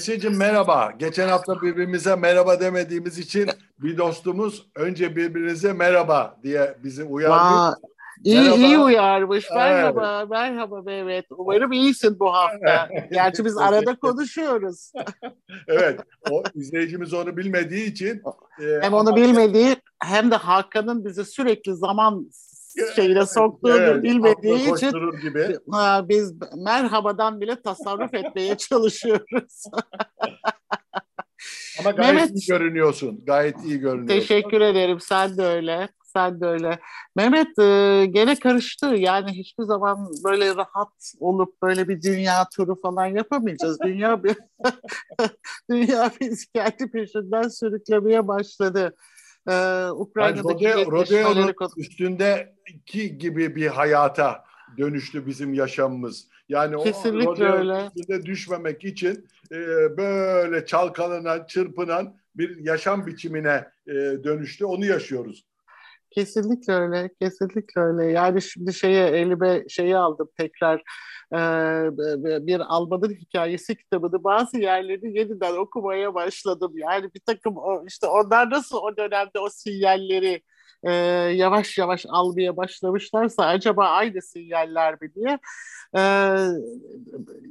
Nesli'cim merhaba. Geçen hafta birbirimize merhaba demediğimiz için bir dostumuz önce birbirinize merhaba diye bizi uyardı. İyi, merhaba. iyi uyarmış. Merhaba, evet. merhaba Mehmet. Umarım iyisin bu hafta. Gerçi biz arada konuşuyoruz. evet, o izleyicimiz onu bilmediği için. E, hem onu bilmediği hem de Hakan'ın bizi sürekli zaman şeyine soktuğunu evet, bilmediği için gibi. biz merhabadan bile tasarruf etmeye çalışıyoruz. Ama gayet Mehmet, iyi görünüyorsun. Gayet iyi görünüyorsun. Teşekkür ederim. Sen de öyle. Sen de öyle. Mehmet e, gene karıştı. Yani hiçbir zaman böyle rahat olup böyle bir dünya turu falan yapamayacağız. Dünya bir dünya bizi kendi peşinden sürüklemeye başladı. Ee, Ukrayna'daki yani Rodeo'nun üstündeki gibi bir hayata dönüştü bizim yaşamımız. Yani Kesinlikle o öyle. üstünde düşmemek için e, böyle çalkalanan, çırpınan bir yaşam biçimine e, dönüştü. Onu yaşıyoruz. Kesinlikle öyle, kesinlikle öyle. Yani şimdi şeye elime şeyi aldım tekrar e, bir Alman'ın hikayesi kitabını bazı yerleri yeniden okumaya başladım. Yani bir takım o, işte onlar nasıl o dönemde o sinyalleri e, yavaş yavaş almaya başlamışlarsa acaba aynı sinyaller mi diye. E,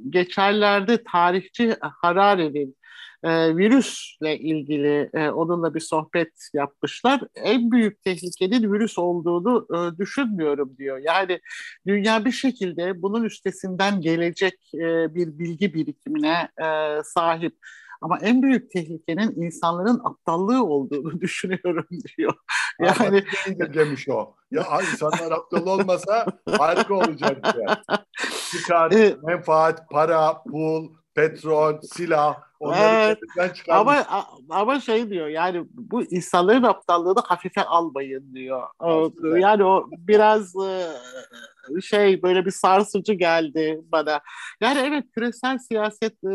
geçenlerde tarihçi Harari'nin e, virüsle ilgili e, onunla bir sohbet yapmışlar. En büyük tehlikenin virüs olduğunu e, düşünmüyorum diyor. Yani dünya bir şekilde bunun üstesinden gelecek e, bir bilgi birikimine e, sahip. Ama en büyük tehlikenin insanların aptallığı olduğunu düşünüyorum diyor. Yani demiş o. Ya insanlar aptal olmasa harika olacak diye. Çıkar, menfaat, para, pul, petrol, silah evet. Ama ama şey diyor yani bu insanların aptallığını hafife almayın diyor. Aslında. Yani o biraz e, şey böyle bir sarsıcı geldi bana. Yani evet küresel siyaset e,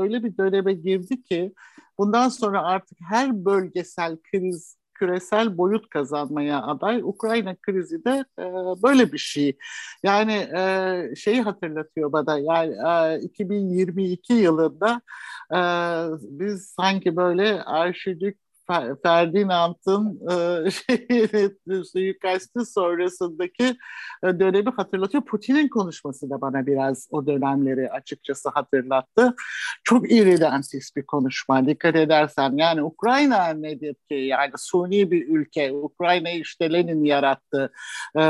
öyle bir döneme girdi ki bundan sonra artık her bölgesel kriz küresel boyut kazanmaya aday. Ukrayna krizi de e, böyle bir şey. Yani e, şeyi hatırlatıyor bana. Yani e, 2022 yılında e, biz sanki böyle arşivlik Ferdinand'ın e, suikastı sonrasındaki e, dönemi hatırlatıyor. Putin'in konuşması da bana biraz o dönemleri açıkçası hatırlattı. Çok iridentist bir konuşma. Dikkat edersen yani Ukrayna nedir ki? Yani suni bir ülke. Ukrayna işte Lenin yarattı. E,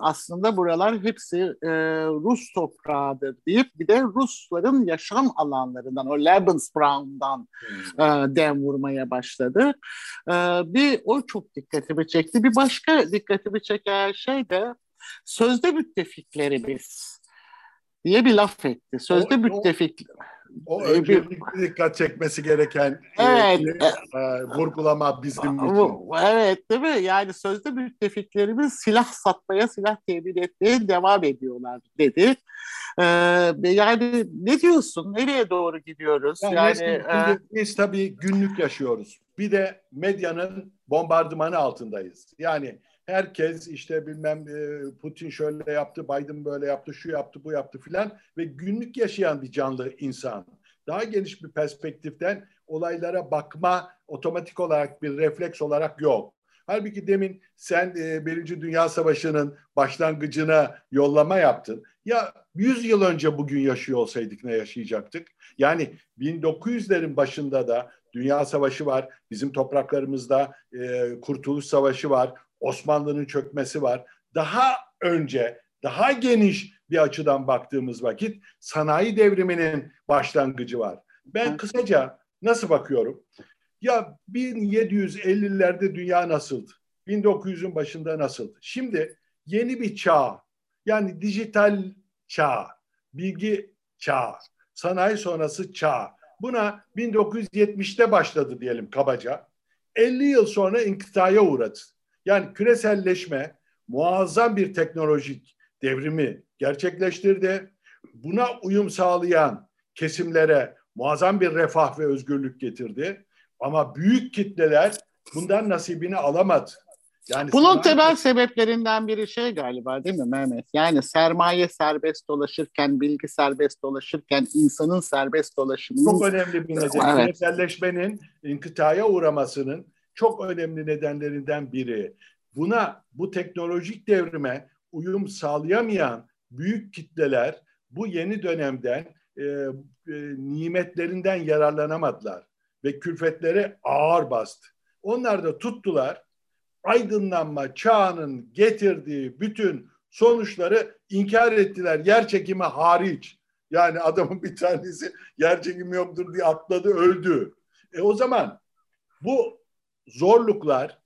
aslında buralar hepsi e, Rus toprağıdır deyip bir de Rusların yaşam alanlarından o Lebensraum'dan hmm. e, dem vurmaya başladı. Ee, bir o çok dikkatimi çekti. Bir başka dikkatimi çeken şey de sözde müttefiklerimiz diye bir laf etti. Sözde o, müttefik... O, o öncelikli dikkat çekmesi gereken e, evet. e, e, vurgulama bizim için. Evet değil mi? Yani sözde müttefiklerimiz silah satmaya, silah temin etmeye devam ediyorlar dedi. Ee, yani ne diyorsun? Nereye doğru gidiyoruz? Yani, yani e... biz tabii günlük yaşıyoruz. Bir de medyanın bombardımanı altındayız. Yani herkes işte bilmem e, Putin şöyle yaptı, Biden böyle yaptı, şu yaptı, bu yaptı filan ve günlük yaşayan bir canlı insan. Daha geniş bir perspektiften olaylara bakma otomatik olarak bir refleks olarak yok. Halbuki demin sen e, Birinci Dünya Savaşı'nın başlangıcına yollama yaptın. Ya 100 yıl önce bugün yaşıyor olsaydık ne yaşayacaktık? Yani 1900'lerin başında da Dünya Savaşı var, bizim topraklarımızda e, Kurtuluş Savaşı var, Osmanlı'nın çökmesi var. Daha önce, daha geniş bir açıdan baktığımız vakit sanayi devriminin başlangıcı var. Ben kısaca nasıl bakıyorum? Ya 1750'lerde dünya nasıldı? 1900'ün başında nasıldı? Şimdi yeni bir çağ, yani dijital çağ, bilgi çağı, sanayi sonrası çağ. Buna 1970'te başladı diyelim kabaca. 50 yıl sonra inkıtaya uğradı. Yani küreselleşme muazzam bir teknolojik devrimi gerçekleştirdi. Buna uyum sağlayan kesimlere muazzam bir refah ve özgürlük getirdi. Ama büyük kitleler bundan nasibini alamadı. Yani Bunun sanayi... temel sebeplerinden biri şey galiba değil mi Mehmet? Yani sermaye serbest dolaşırken, bilgi serbest dolaşırken, insanın serbest dolaşımının... Çok önemli bir neden. Evet. Küreselleşmenin inkıtaya uğramasının çok önemli nedenlerinden biri. Buna, bu teknolojik devrime uyum sağlayamayan büyük kitleler bu yeni dönemden e, e, nimetlerinden yararlanamadılar ve külfetleri ağır bastı. Onlar da tuttular aydınlanma çağının getirdiği bütün sonuçları inkar ettiler. Yer çekimi hariç. Yani adamın bir tanesi yer çekimi yoktur diye atladı öldü. E o zaman bu zorluklar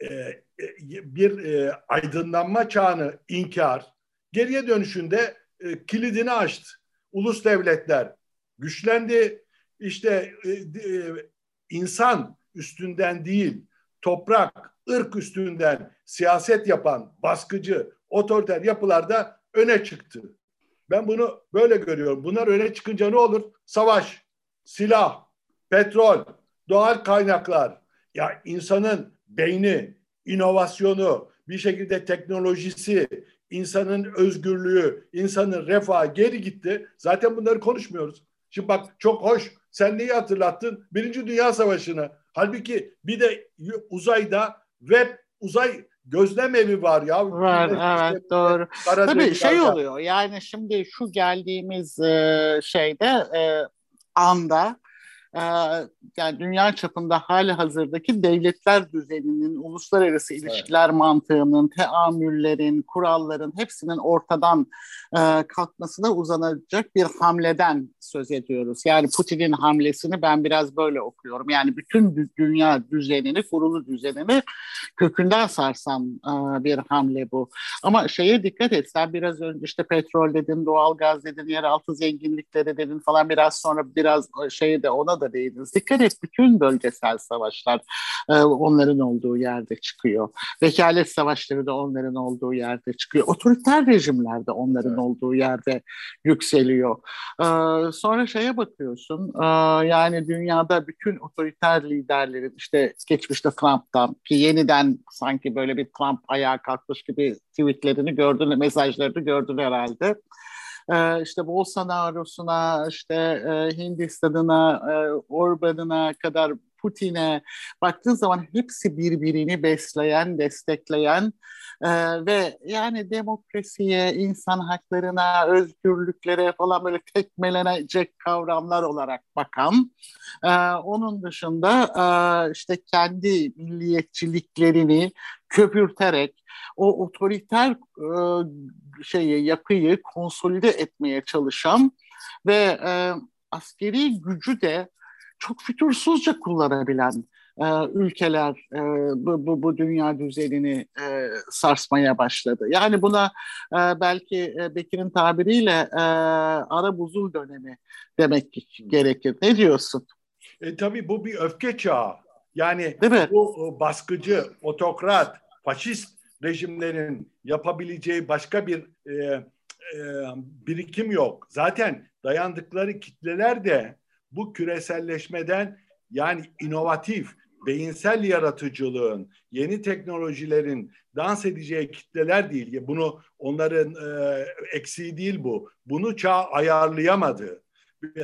e, e, bir e, aydınlanma çağını inkar geriye dönüşünde kilidini açtı. Ulus devletler güçlendi. İşte insan üstünden değil toprak, ırk üstünden siyaset yapan baskıcı, otoriter yapılarda öne çıktı. Ben bunu böyle görüyorum. Bunlar öne çıkınca ne olur? Savaş, silah, petrol, doğal kaynaklar. Ya insanın beyni, inovasyonu, bir şekilde teknolojisi, insanın özgürlüğü, insanın refahı geri gitti. Zaten bunları konuşmuyoruz. Şimdi bak çok hoş. Sen neyi hatırlattın? Birinci Dünya Savaşı'nı. Halbuki bir de uzayda web uzay gözlem evi var ya. Var evet işte, doğru. Tabii şey oluyor yani şimdi şu geldiğimiz e, şeyde e, anda ee, yani dünya çapında hali hazırdaki devletler düzeninin, uluslararası ilişkiler evet. mantığının, teamüllerin, kuralların hepsinin ortadan e, kalkmasına uzanacak bir hamleden söz ediyoruz. Yani Putin'in hamlesini ben biraz böyle okuyorum. Yani bütün dünya düzenini, kurulu düzenini kökünden sarsan e, bir hamle bu. Ama şeye dikkat et, sen biraz önce işte petrol dedin, doğal gaz dedin, yeraltı zenginlikleri dedin falan biraz sonra biraz şey de ona da değiniz. Dikkat et bütün bölgesel savaşlar e, onların olduğu yerde çıkıyor. Vekalet savaşları da onların olduğu yerde çıkıyor. Otoriter rejimler de onların evet. olduğu yerde yükseliyor. E, sonra şeye bakıyorsun e, yani dünyada bütün otoriter liderlerin işte geçmişte Trump'tan ki yeniden sanki böyle bir Trump ayağa kalkmış gibi tweetlerini gördün, mesajlarını gördün herhalde e, işte Bolsonaro'suna, işte e, Hindistan'ına, e, Orban'ına kadar Putin'e baktığın zaman hepsi birbirini besleyen, destekleyen e, ve yani demokrasiye, insan haklarına, özgürlüklere falan böyle tekmelenecek kavramlar olarak bakan, e, onun dışında e, işte kendi milliyetçiliklerini köpürterek o otoriter e, şeyi yapıyı konsolide etmeye çalışan ve e, askeri gücü de çok fütursuzca kullanabilen e, ülkeler e, bu, bu, bu dünya düzenini e, sarsmaya başladı. Yani buna e, belki e, Bekir'in tabiriyle e, ara buzul dönemi demek gerekir. Ne diyorsun? E, tabii bu bir öfke çağı. Yani Değil mi? bu baskıcı, otokrat, faşist rejimlerin yapabileceği başka bir e, e, birikim yok. Zaten dayandıkları kitleler de bu küreselleşmeden yani inovatif, beyinsel yaratıcılığın, yeni teknolojilerin dans edeceği kitleler değil. Bunu onların e, eksiği değil bu. Bunu çağ ayarlayamadı.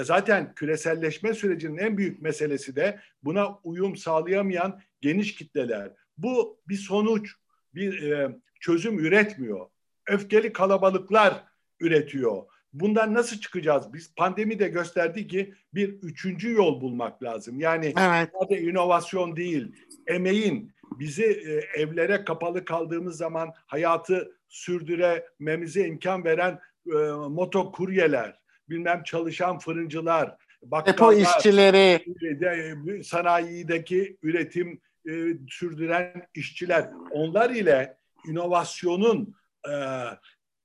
Zaten küreselleşme sürecinin en büyük meselesi de buna uyum sağlayamayan geniş kitleler. Bu bir sonuç, bir e, çözüm üretmiyor. Öfkeli kalabalıklar üretiyor. Bundan nasıl çıkacağız? Biz pandemi de gösterdi ki bir üçüncü yol bulmak lazım. Yani evet. sadece inovasyon değil, emeğin bizi e, evlere kapalı kaldığımız zaman hayatı sürdürememize imkan veren e, motokuryeler, bilmem çalışan fırıncılar, bakkallar, Depo işçileri, de, sanayideki üretim e, sürdüren işçiler, onlar ile inovasyonun e,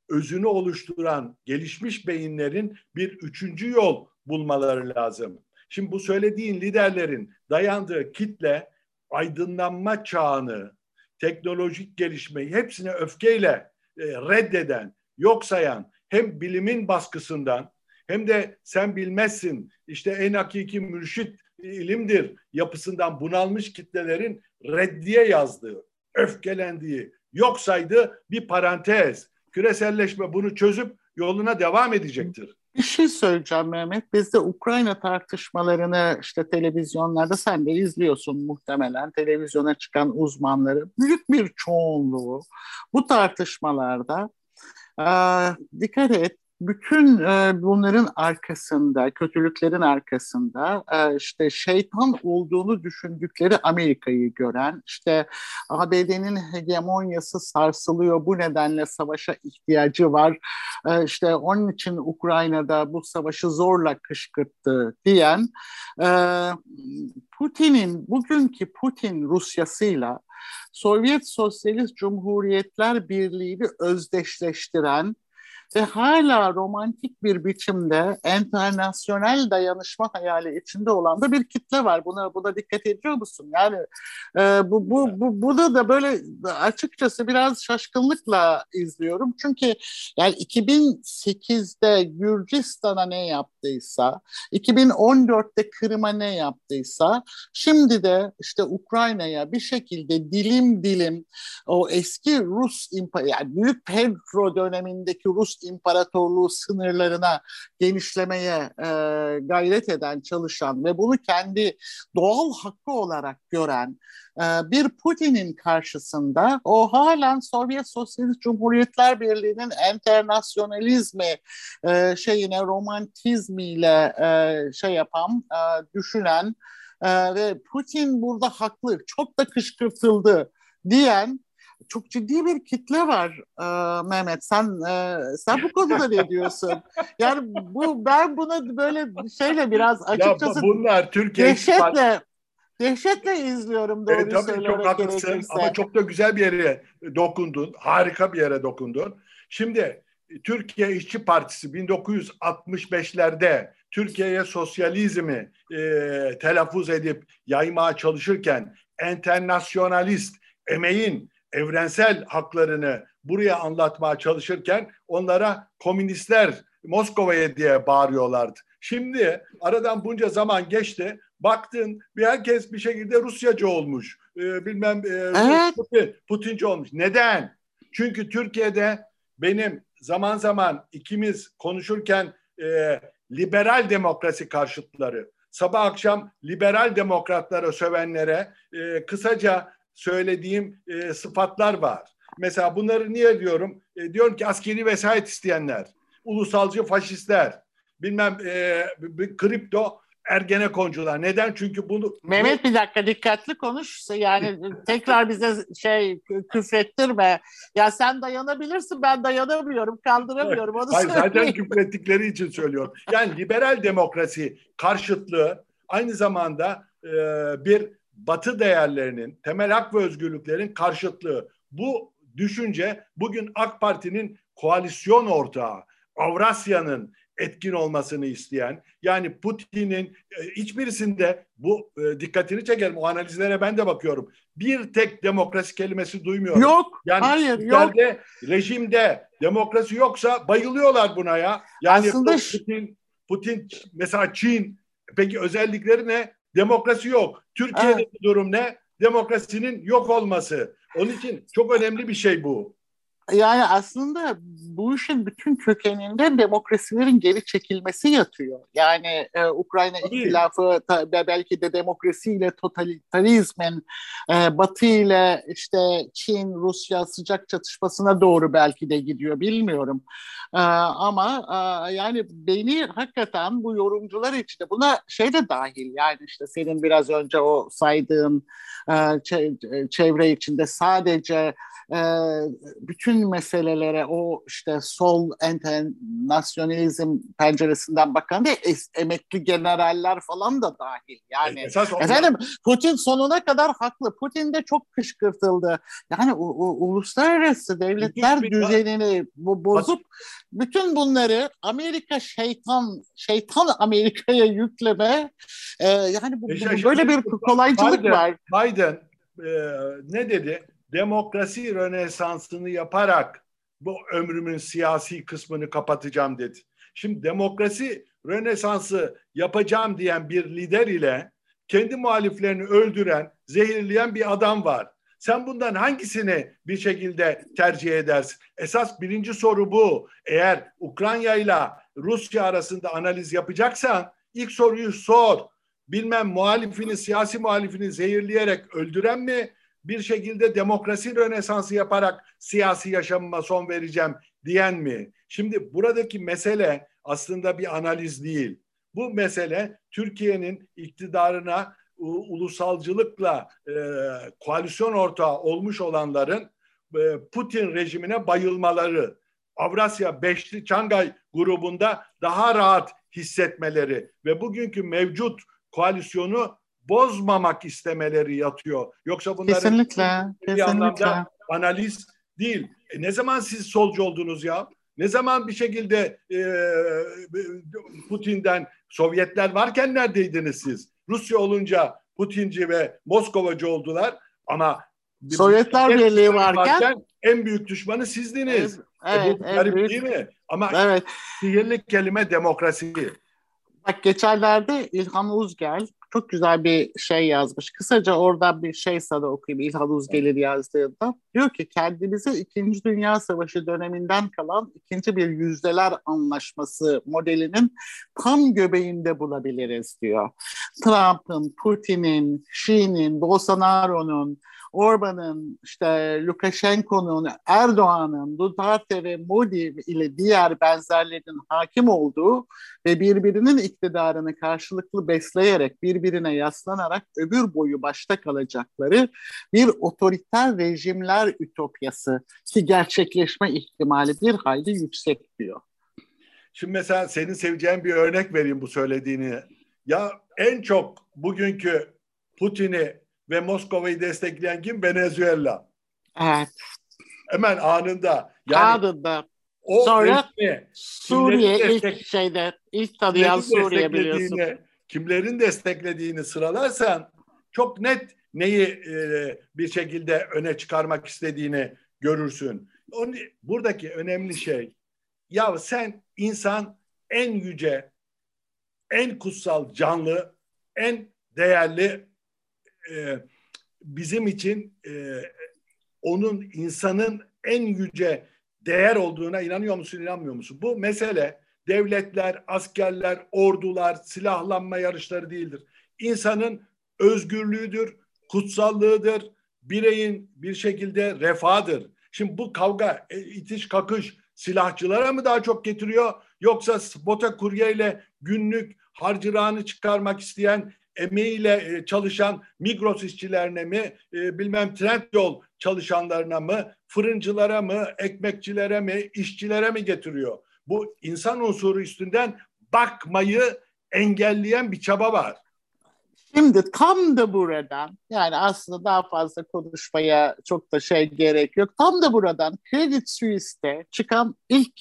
özünü oluşturan gelişmiş beyinlerin bir üçüncü yol bulmaları lazım. Şimdi bu söylediğin liderlerin dayandığı kitle aydınlanma çağını, teknolojik gelişmeyi hepsini öfkeyle e, reddeden, yok sayan hem bilimin baskısından hem de sen bilmezsin işte en hakiki mürşit ilimdir yapısından bunalmış kitlelerin reddiye yazdığı öfkelendiği yok saydı bir parantez. Küreselleşme bunu çözüp yoluna devam edecektir. Bir şey söyleyeceğim Mehmet. Biz de Ukrayna tartışmalarını işte televizyonlarda sen de izliyorsun muhtemelen. Televizyona çıkan uzmanları büyük bir çoğunluğu bu tartışmalarda e, dikkat et bütün e, bunların arkasında, kötülüklerin arkasında e, işte şeytan olduğunu düşündükleri Amerika'yı gören, işte ABD'nin hegemonyası sarsılıyor, bu nedenle savaşa ihtiyacı var, e, işte onun için Ukrayna'da bu savaşı zorla kışkırttı diyen e, Putin'in, bugünkü Putin Rusyasıyla Sovyet Sosyalist Cumhuriyetler Birliği'ni özdeşleştiren ve hala romantik bir biçimde internasyonel dayanışma hayali içinde olan da bir kitle var. Buna buna dikkat ediyor musun? Yani e, bu bu bu bunu da böyle açıkçası biraz şaşkınlıkla izliyorum. Çünkü yani 2008'de Gürcistan'a ne yaptıysa, 2014'te Kırım'a ne yaptıysa, şimdi de işte Ukrayna'ya bir şekilde dilim dilim o eski Rus yani Büyük Pedro dönemindeki Rus İmparatorluğu sınırlarına genişlemeye e, gayret eden, çalışan ve bunu kendi doğal hakkı olarak gören e, bir Putin'in karşısında o halen Sovyet Sosyalist Cumhuriyetler Birliği'nin internasyonalizmi e, şeyine romantizmiyle e, şey yapan, e, düşünen e, ve Putin burada haklı, çok da kışkırtıldı diyen çok ciddi bir kitle var e, Mehmet. Sen e, sen bu konuda ne diyorsun? Yani bu ben buna böyle şeyle biraz açıkçası ya bunlar Türkiye dehşetle dehşetle izliyorum doğru evet, tabii çok haklısın gerekirse. ama çok da güzel bir yere dokundun. Harika bir yere dokundun. Şimdi Türkiye İşçi Partisi 1965'lerde Türkiye'ye sosyalizmi e, telaffuz edip yaymaya çalışırken enternasyonalist, emeğin evrensel haklarını buraya anlatmaya çalışırken onlara komünistler Moskova'ya diye bağırıyorlardı. Şimdi aradan bunca zaman geçti. Baktın bir herkes bir şekilde Rusyacı olmuş. Ee, bilmem e, evet. Putin, Putinci olmuş. Neden? Çünkü Türkiye'de benim zaman zaman ikimiz konuşurken e, liberal demokrasi karşıtları, sabah akşam liberal demokratlara sövenlere e, kısaca söylediğim e, sıfatlar var. Mesela bunları niye diyorum? E, diyorum ki askeri vesayet isteyenler, ulusalcı faşistler, bilmem e, kripto ergenekoncular. Neden? Çünkü bunu... Mehmet bir dakika dikkatli konuş. Yani tekrar bize şey küfrettirme. Ya sen dayanabilirsin ben dayanamıyorum, kaldıramıyorum. Onu Hayır, zaten küfrettikleri için söylüyorum. Yani liberal demokrasi karşıtlığı aynı zamanda e, bir batı değerlerinin, temel hak ve özgürlüklerin karşıtlığı. Bu düşünce bugün AK Parti'nin koalisyon ortağı, Avrasya'nın etkin olmasını isteyen, yani Putin'in e, hiçbirisinde bu e, dikkatini çekerim. O analizlere ben de bakıyorum. Bir tek demokrasi kelimesi duymuyorum. Yok, yani hayır, yok. Rejimde demokrasi yoksa bayılıyorlar buna ya. Yani Aslında Putin, Putin mesela Çin, peki özellikleri ne? Demokrasi yok. Türkiye'de evet. durum ne? Demokrasinin yok olması. Onun için çok önemli bir şey bu. Yani aslında bu işin bütün kökeninde demokrasilerin geri çekilmesi yatıyor. Yani e, Ukrayna Tabii. ihtilafı ta, belki de demokrasiyle totalitarizmin e, Batı ile işte Çin, Rusya sıcak çatışmasına doğru belki de gidiyor bilmiyorum. E, ama e, yani beni hakikaten bu yorumcular içinde buna şey de dahil yani işte senin biraz önce o saydığın e, çevre içinde sadece e, bütün meselelere o işte sol internasyonalizm penceresinden bakan değil, emekli generaller falan da dahil. Yani Esas efendim Putin sonuna kadar haklı. Putin de çok kışkırtıldı. Yani u, u, uluslararası devletler düzenini bu, bozup bütün bunları Amerika şeytan şeytan Amerika'ya yükleme e, yani bu, bu, böyle bir kolaycılık Biden, var. Biden e, ne dedi? Demokrasi rönesansını yaparak bu ömrümün siyasi kısmını kapatacağım dedi. Şimdi demokrasi rönesansı yapacağım diyen bir lider ile kendi muhaliflerini öldüren, zehirleyen bir adam var. Sen bundan hangisini bir şekilde tercih edersin? Esas birinci soru bu. Eğer Ukrayna ile Rusya arasında analiz yapacaksan ilk soruyu sor. Bilmem muhalifini, siyasi muhalifini zehirleyerek öldüren mi? Bir şekilde demokrasi rönesansı yaparak siyasi yaşamıma son vereceğim diyen mi? Şimdi buradaki mesele aslında bir analiz değil. Bu mesele Türkiye'nin iktidarına ulusalcılıkla e, koalisyon ortağı olmuş olanların e, Putin rejimine bayılmaları, Avrasya Beşli Çangay grubunda daha rahat hissetmeleri ve bugünkü mevcut koalisyonu bozmamak istemeleri yatıyor. Yoksa bunların kesinlikle, bir kesinlikle. anlamda analiz değil. E ne zaman siz solcu oldunuz ya? Ne zaman bir şekilde e, Putin'den Sovyetler varken neredeydiniz siz? Rusya olunca Putinci ve Moskovacı oldular ama Sovyetler Birliği varken, varken en büyük düşmanı sizdiniz. Evet, e bu garip büyük... değil mi? Ama evet. sihirli kelime demokrasi. Bak geçenlerde İlhan Uzgel çok güzel bir şey yazmış. Kısaca orada bir şey sana okuyayım İlhan Uzgel'in yazdığında. Diyor ki kendimizi İkinci Dünya Savaşı döneminden kalan ikinci bir yüzdeler anlaşması modelinin tam göbeğinde bulabiliriz diyor. Trump'ın, Putin'in, Xi'nin, Bolsonaro'nun, Orban'ın, işte Lukashenko'nun, Erdoğan'ın, Duterte ve Modi ile diğer benzerlerinin hakim olduğu ve birbirinin iktidarını karşılıklı besleyerek, birbirine yaslanarak öbür boyu başta kalacakları bir otoriter rejimler ütopyası ki gerçekleşme ihtimali bir hayli yüksek diyor. Şimdi mesela senin seveceğin bir örnek vereyim bu söylediğini. Ya en çok bugünkü Putin'i ve Moskova'yı destekleyen kim? Venezuela. Evet. Hemen anında. Yani anında. O Sonra resmi, Suriye ilk şeyde ilk tanıyan Suriye biliyorsun. Kimlerin desteklediğini sıralarsan çok net neyi e, bir şekilde öne çıkarmak istediğini görürsün. Onun, buradaki önemli şey ya sen insan en yüce, en kutsal canlı, en değerli e, bizim için e, onun insanın en yüce değer olduğuna inanıyor musun, inanmıyor musun? Bu mesele devletler, askerler, ordular, silahlanma yarışları değildir. İnsanın özgürlüğüdür, kutsallığıdır, bireyin bir şekilde refadır. Şimdi bu kavga, e, itiş kakış silahçılara mı daha çok getiriyor? Yoksa spota kuryeyle günlük harcırağını çıkarmak isteyen emeğiyle e, çalışan Migros işçilerine mi, e, bilmem Trendyol çalışanlarına mı, fırıncılara mı, ekmekçilere mi, işçilere mi getiriyor? Bu insan unsuru üstünden bakmayı engelleyen bir çaba var. Şimdi tam da buradan yani aslında daha fazla konuşmaya çok da şey gerek yok. Tam da buradan Credit Suisse'te çıkan ilk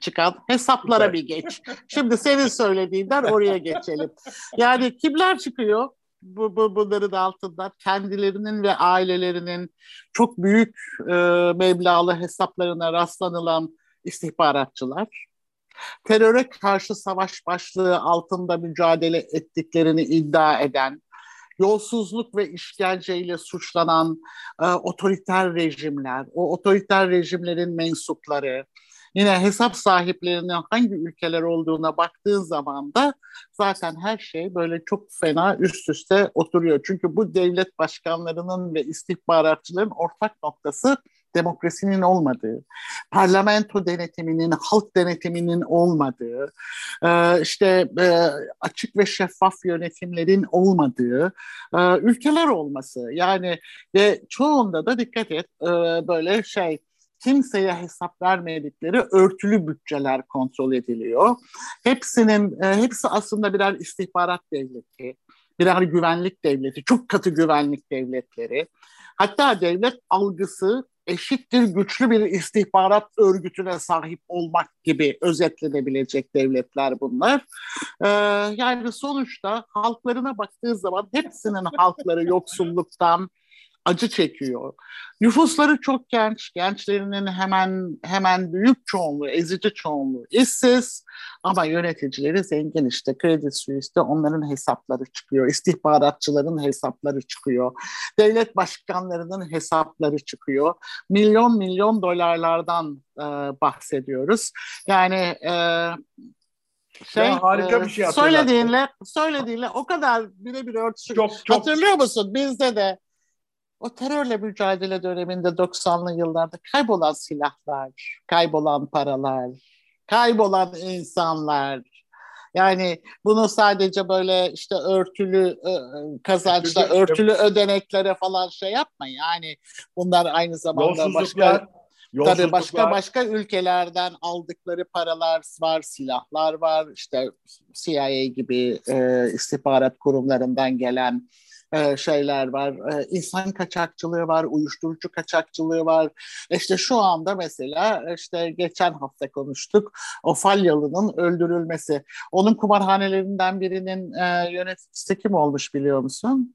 çıkan hesaplara bir geç. Şimdi senin söylediğinden oraya geçelim. Yani kimler çıkıyor? bu, bu bunların altında kendilerinin ve ailelerinin çok büyük e, meblağlı hesaplarına rastlanılan istihbaratçılar, teröre karşı savaş başlığı altında mücadele ettiklerini iddia eden, yolsuzluk ve işkenceyle suçlanan e, otoriter rejimler, o otoriter rejimlerin mensupları, yine hesap sahiplerinin hangi ülkeler olduğuna baktığın zaman da zaten her şey böyle çok fena üst üste oturuyor. Çünkü bu devlet başkanlarının ve istihbaratçıların ortak noktası demokrasinin olmadığı, parlamento denetiminin, halk denetiminin olmadığı, e, işte e, açık ve şeffaf yönetimlerin olmadığı e, ülkeler olması. Yani ve çoğunda da dikkat et böyle şey kimseye hesap vermedikleri örtülü bütçeler kontrol ediliyor. Hepsinin hepsi aslında birer istihbarat devleti, birer güvenlik devleti, çok katı güvenlik devletleri. Hatta devlet algısı eşittir güçlü bir istihbarat örgütüne sahip olmak gibi özetlenebilecek devletler bunlar. Ee, yani sonuçta halklarına baktığı zaman hepsinin halkları yoksulluktan, acı çekiyor. Nüfusları çok genç, gençlerinin hemen hemen büyük çoğunluğu, ezici çoğunluğu işsiz ama yöneticileri zengin işte. Kredi Suisse'de onların hesapları çıkıyor, istihbaratçıların hesapları çıkıyor, devlet başkanlarının hesapları çıkıyor. Milyon milyon dolarlardan e, bahsediyoruz. Yani e, şey ya harika e, bir şey söylediğinle söylediğinle o kadar birebir örtüşüyor. Çok, çok... Hatırlıyor musun? Bizde de o terörle mücadele döneminde 90'lı yıllarda kaybolan silahlar, kaybolan paralar, kaybolan insanlar. Yani bunu sadece böyle işte örtülü kazançla, örtülü ödeneklere falan şey yapma. Yani bunlar aynı zamanda başka Tabii başka başka ülkelerden aldıkları paralar var, silahlar var. İşte CIA gibi e, istihbarat kurumlarından gelen e, şeyler var. E, insan kaçakçılığı var, uyuşturucu kaçakçılığı var. İşte şu anda mesela işte geçen hafta konuştuk o Falyalı'nın öldürülmesi. Onun kumarhanelerinden birinin e, yöneticisi kim olmuş biliyor musun?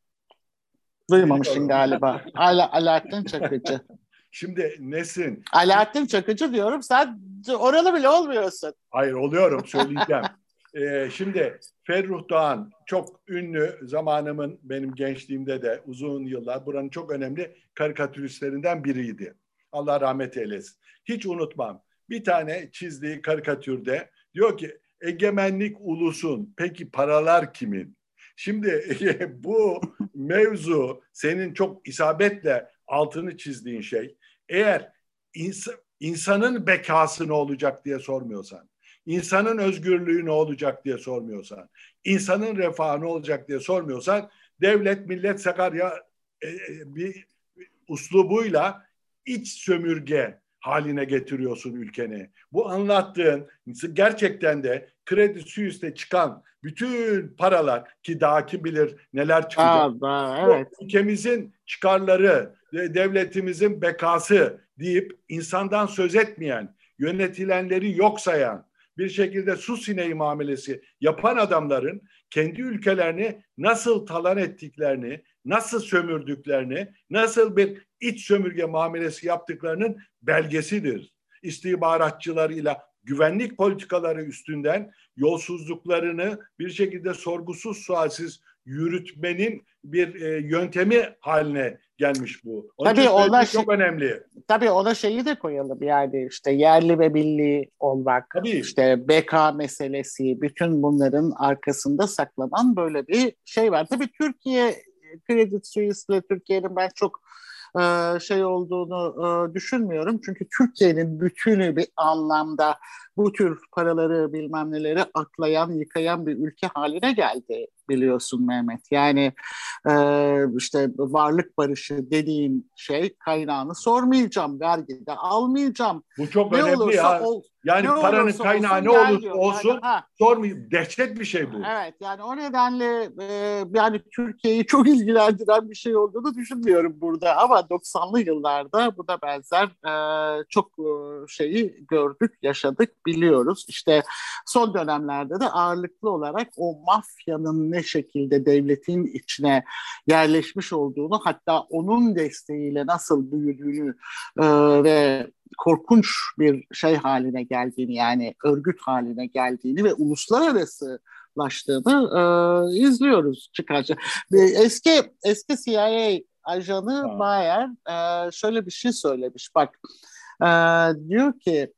Duymamışsın galiba. Ala, Alaaddin Çakıcı. Şimdi Nesin? Alaaddin Çakıcı diyorum. Sen oralı bile olmuyorsun. Hayır oluyorum söyleyeceğim. ee, şimdi Ferruh Doğan çok ünlü zamanımın benim gençliğimde de uzun yıllar buranın çok önemli karikatüristlerinden biriydi. Allah rahmet eylesin. Hiç unutmam. Bir tane çizdiği karikatürde diyor ki egemenlik ulusun peki paralar kimin? Şimdi bu mevzu senin çok isabetle altını çizdiğin şey eğer ins insanın bekası ne olacak diye sormuyorsan, insanın özgürlüğü ne olacak diye sormuyorsan, insanın refahı ne olacak diye sormuyorsan devlet millet Sakarya e, e, bir uslubuyla iç sömürge haline getiriyorsun ülkeni. Bu anlattığın gerçekten de kredi Suisse'de çıkan bütün paralar ki daha kim bilir neler çıkacak. Aa, evet. Bu ülkemizin çıkarları, devletimizin bekası deyip insandan söz etmeyen, yönetilenleri yok sayan, bir şekilde su sineği muamelesi yapan adamların kendi ülkelerini nasıl talan ettiklerini, nasıl sömürdüklerini, nasıl bir iç sömürge muamelesi yaptıklarının belgesidir. İstihbaratçılarıyla güvenlik politikaları üstünden yolsuzluklarını bir şekilde sorgusuz sualsiz yürütmenin bir e, yöntemi haline gelmiş bu. Onun tabii ona çok şey, önemli. Tabii ona şeyi de koyalım yani işte yerli ve milli olmak, tabii. işte BK meselesi, bütün bunların arkasında saklanan böyle bir şey var. Tabii Türkiye Kredi Suisse Türkiye'nin ben çok e, şey olduğunu e, düşünmüyorum. Çünkü Türkiye'nin bütünü bir anlamda bu tür paraları bilmem neleri aklayan, yıkayan bir ülke haline geldi biliyorsun Mehmet. Yani e, işte varlık barışı dediğin şey kaynağını sormayacağım, vergi de almayacağım. Bu çok ne önemli ya. Ol, yani paranın kaynağı ne olursa olsun yani, ha. sormayayım. Dehşet bir şey bu. Evet yani o nedenle e, yani Türkiye'yi çok ilgilendiren bir şey olduğunu düşünmüyorum burada. Ama 90'lı yıllarda bu da benzer e, çok e, şeyi gördük, yaşadık, biliyoruz. İşte son dönemlerde de ağırlıklı olarak o mafyanın ne şekilde devletin içine yerleşmiş olduğunu hatta onun desteğiyle nasıl büyüdüğünü e, ve korkunç bir şey haline geldiğini yani örgüt haline geldiğini ve uluslararası laştığını e, izliyoruz çıkarca. Eski eski CIA ajanı Bayer e, şöyle bir şey söylemiş. Bak e, diyor ki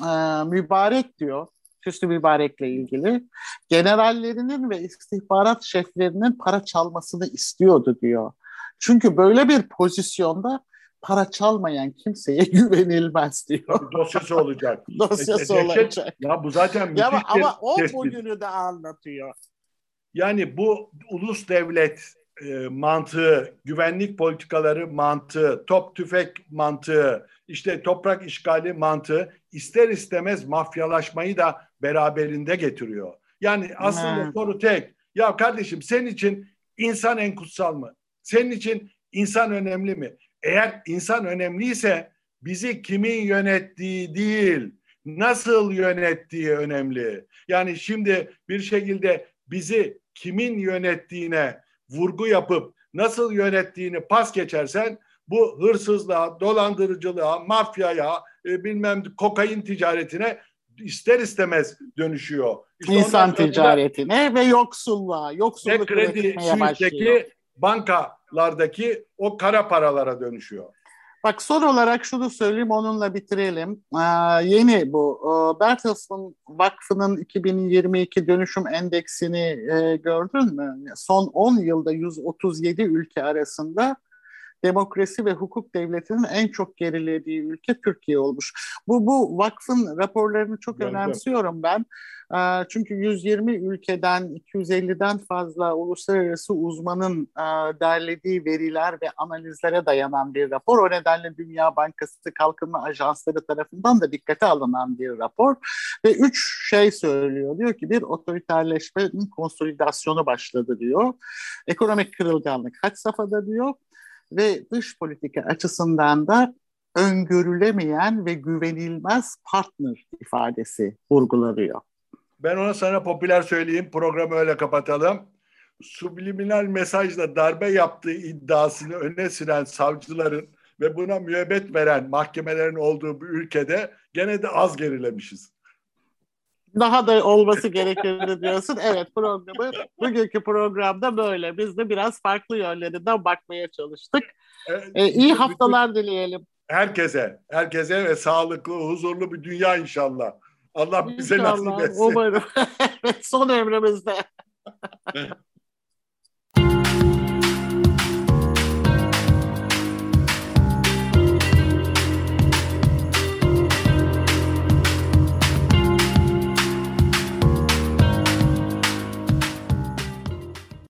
e, mübarek diyor Hüsnü Mübarek'le ilgili generallerinin ve istihbarat şeflerinin para çalmasını istiyordu diyor. Çünkü böyle bir pozisyonda para çalmayan kimseye güvenilmez diyor. Dosyası olacak. Dosyası e, olacak. Ya bu zaten ya ama, ama o tespit. bugünü de anlatıyor. Yani bu ulus devlet e, mantığı, güvenlik politikaları mantığı, top tüfek mantığı, işte toprak işgali mantığı ister istemez mafyalaşmayı da beraberinde getiriyor. Yani aslında hmm. soru tek. Ya kardeşim senin için insan en kutsal mı? Senin için insan önemli mi? Eğer insan önemliyse bizi kimin yönettiği değil, nasıl yönettiği önemli. Yani şimdi bir şekilde bizi kimin yönettiğine vurgu yapıp nasıl yönettiğini pas geçersen bu hırsızlığa, dolandırıcılığa, mafyaya, e, bilmem kokain ticaretine ister istemez dönüşüyor. İşte İnsan ticaretine ve yoksulluğa, yoksulluk ve kredi başlıyor. bankalardaki o kara paralara dönüşüyor. Bak son olarak şunu söyleyeyim onunla bitirelim. Ee, yeni bu ee, Bertelsmann Vakfı'nın 2022 dönüşüm endeksini e, gördün mü? Son 10 yılda 137 ülke arasında demokrasi ve hukuk devletinin en çok gerilediği ülke Türkiye olmuş. Bu bu vakfın raporlarını çok evet, önemsiyorum ben. Ee, çünkü 120 ülkeden 250'den fazla uluslararası uzmanın e, derlediği veriler ve analizlere dayanan bir rapor. O nedenle Dünya Bankası Kalkınma Ajansları tarafından da dikkate alınan bir rapor. Ve üç şey söylüyor. Diyor ki bir otoriterleşmenin konsolidasyonu başladı diyor. Ekonomik kırılganlık kaç safhada diyor ve dış politika açısından da öngörülemeyen ve güvenilmez partner ifadesi vurgulanıyor. Ben ona sana popüler söyleyeyim, programı öyle kapatalım. Subliminal mesajla darbe yaptığı iddiasını öne süren savcıların ve buna müebbet veren mahkemelerin olduğu bir ülkede gene de az gerilemişiz. Daha da olması gerekirdi diyorsun. Evet programı bugünkü programda böyle. Biz de biraz farklı yönlerinden bakmaya çalıştık. Evet, ee, iyi haftalar dileyelim. Herkese, herkese ve sağlıklı, huzurlu bir dünya inşallah. Allah bize İnşallah, nasip etsin. Umarım. Son ömrümüzde.